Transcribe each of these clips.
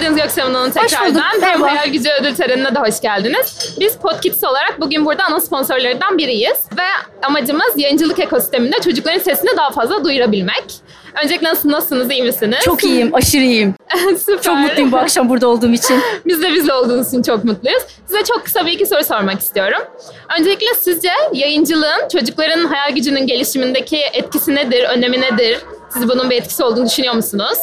geldiniz Gökçe Hanım tekrardan. bulduk, Hem merhaba. Hayal Gücü Ödül Töreni'ne de hoş geldiniz. Biz Podkids olarak bugün burada ana sponsorlarından biriyiz. Ve amacımız yayıncılık ekosisteminde çocukların sesini daha fazla duyurabilmek. Öncelikle nasıl, nasılsınız, iyi misiniz? Çok iyiyim, aşırı iyiyim. Süper. Çok mutluyum bu akşam burada olduğum için. Biz de bizle olduğunuz için çok mutluyuz. Size çok kısa bir iki soru sormak istiyorum. Öncelikle sizce yayıncılığın çocukların hayal gücünün gelişimindeki etkisi nedir, önemi nedir? Siz bunun bir etkisi olduğunu düşünüyor musunuz?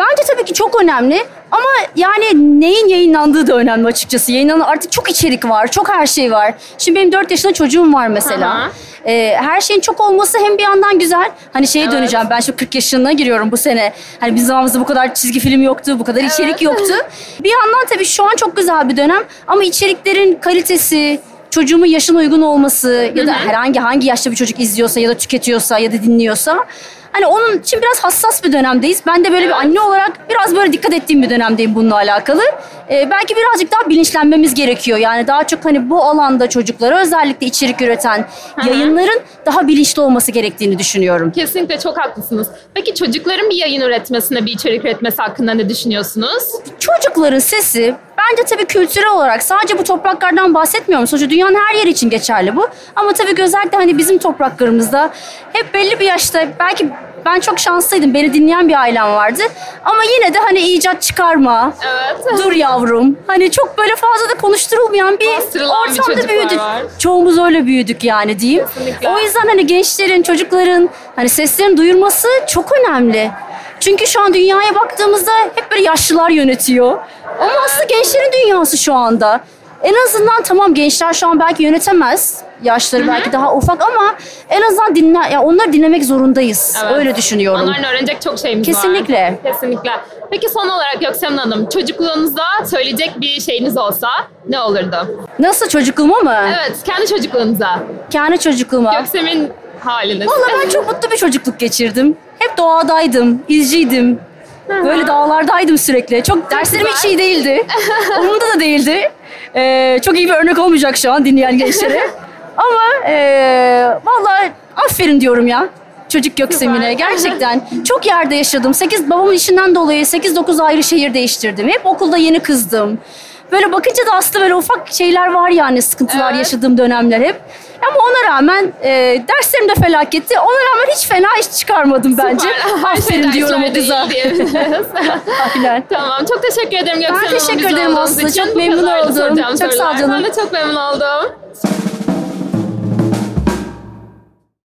Bence tabii ki çok önemli ama yani neyin yayınlandığı da önemli açıkçası. Yayınlanan artık çok içerik var, çok her şey var. Şimdi benim 4 yaşında çocuğum var mesela. Hı. Ee, her şeyin çok olması hem bir yandan güzel. Hani şeye Evet. döneceğim ben şimdi 40 yaşına giriyorum bu sene. Hani bizim zamanımızda bu kadar çizgi film yoktu, bu kadar içerik Evet. yoktu. Bir yandan tabii şu an çok güzel bir dönem ama içeriklerin kalitesi, çocuğumun yaşına uygun olması ya da herhangi hangi yaşta bir çocuk izliyorsa ya da tüketiyorsa ya da dinliyorsa Hani onun için biraz hassas bir dönemdeyiz. Ben de böyle bir anne olarak biraz böyle dikkat ettiğim bir dönemdeyim bununla alakalı. Ee, belki birazcık daha bilinçlenmemiz gerekiyor. Yani daha çok hani bu alanda çocuklara özellikle içerik üreten yayınların daha bilinçli olması gerektiğini düşünüyorum. Kesinlikle çok haklısınız. Peki çocukların bir yayın üretmesine, bir içerik üretmesi hakkında ne düşünüyorsunuz? Çocukların sesi bence tabii kültürel olarak sadece bu topraklardan bahsetmiyorum. Sonuçta dünyanın her yeri için geçerli bu. Ama tabii özellikle hani bizim topraklarımızda hep belli bir yaşta belki ben çok şanslıydım. Beni dinleyen bir ailem vardı. Ama yine de hani icat çıkarma. Evet. Dur yavrum. Hani çok böyle fazla da konuşturulmayan bir Bastırılan bir ortamda çocuklar büyüdük. var. Çoğumuz öyle büyüdük yani diyeyim. Kesinlikle. O yüzden hani gençlerin, çocukların hani seslerini duyurması çok önemli. Çünkü şu an dünyaya baktığımızda hep böyle yaşlılar yönetiyor. Ama aslında gençlerin dünyası şu anda. En azından tamam gençler şu an belki yönetemez. Yaşları belki daha ufak ama en azından dinle, ya onları dinlemek zorundayız. Evet. Öyle düşünüyorum. Onların öğrenecek çok şeyimiz Kesinlikle. var. Kesinlikle. Peki son olarak Gökçen Hanım, çocukluğunuzda söyleyecek bir şeyiniz olsa ne olurdu? Nasıl çocukluğuma mı? Evet, kendi çocukluğunuza. Kendi çocukluğuma. Göksem'in haliniz. Valla ben çok mutlu bir çocukluk geçirdim. Hep doğadaydım, izciydim. Böyle dağlardaydım sürekli. Çok derslerim hiç iyi değildi. Umurumda da değildi. Ee, çok iyi bir örnek olmayacak şu an dinleyen gençlere. Ama ee, valla aferin diyorum ya. Çocuk Göksemine gerçekten çok yerde yaşadım. 8 babamın işinden dolayı 8-9 ayrı şehir değiştirdim. Hep okulda yeni kızdım. Böyle bakınca da aslında böyle ufak şeyler var yani sıkıntılar Evet. yaşadığım dönemler hep. Ama ona rağmen e, derslerim de felaketti. Ona rağmen hiç fena iş çıkarmadım bence. Süper. Aferin diyorum o kıza. Aynen. tamam, çok teşekkür ederim Göksen Hanım. teşekkür ederim olduğunuz Aslı. için. Çok memnun oldum. Çok sağ ol sorular. canım. Ben de çok memnun oldum.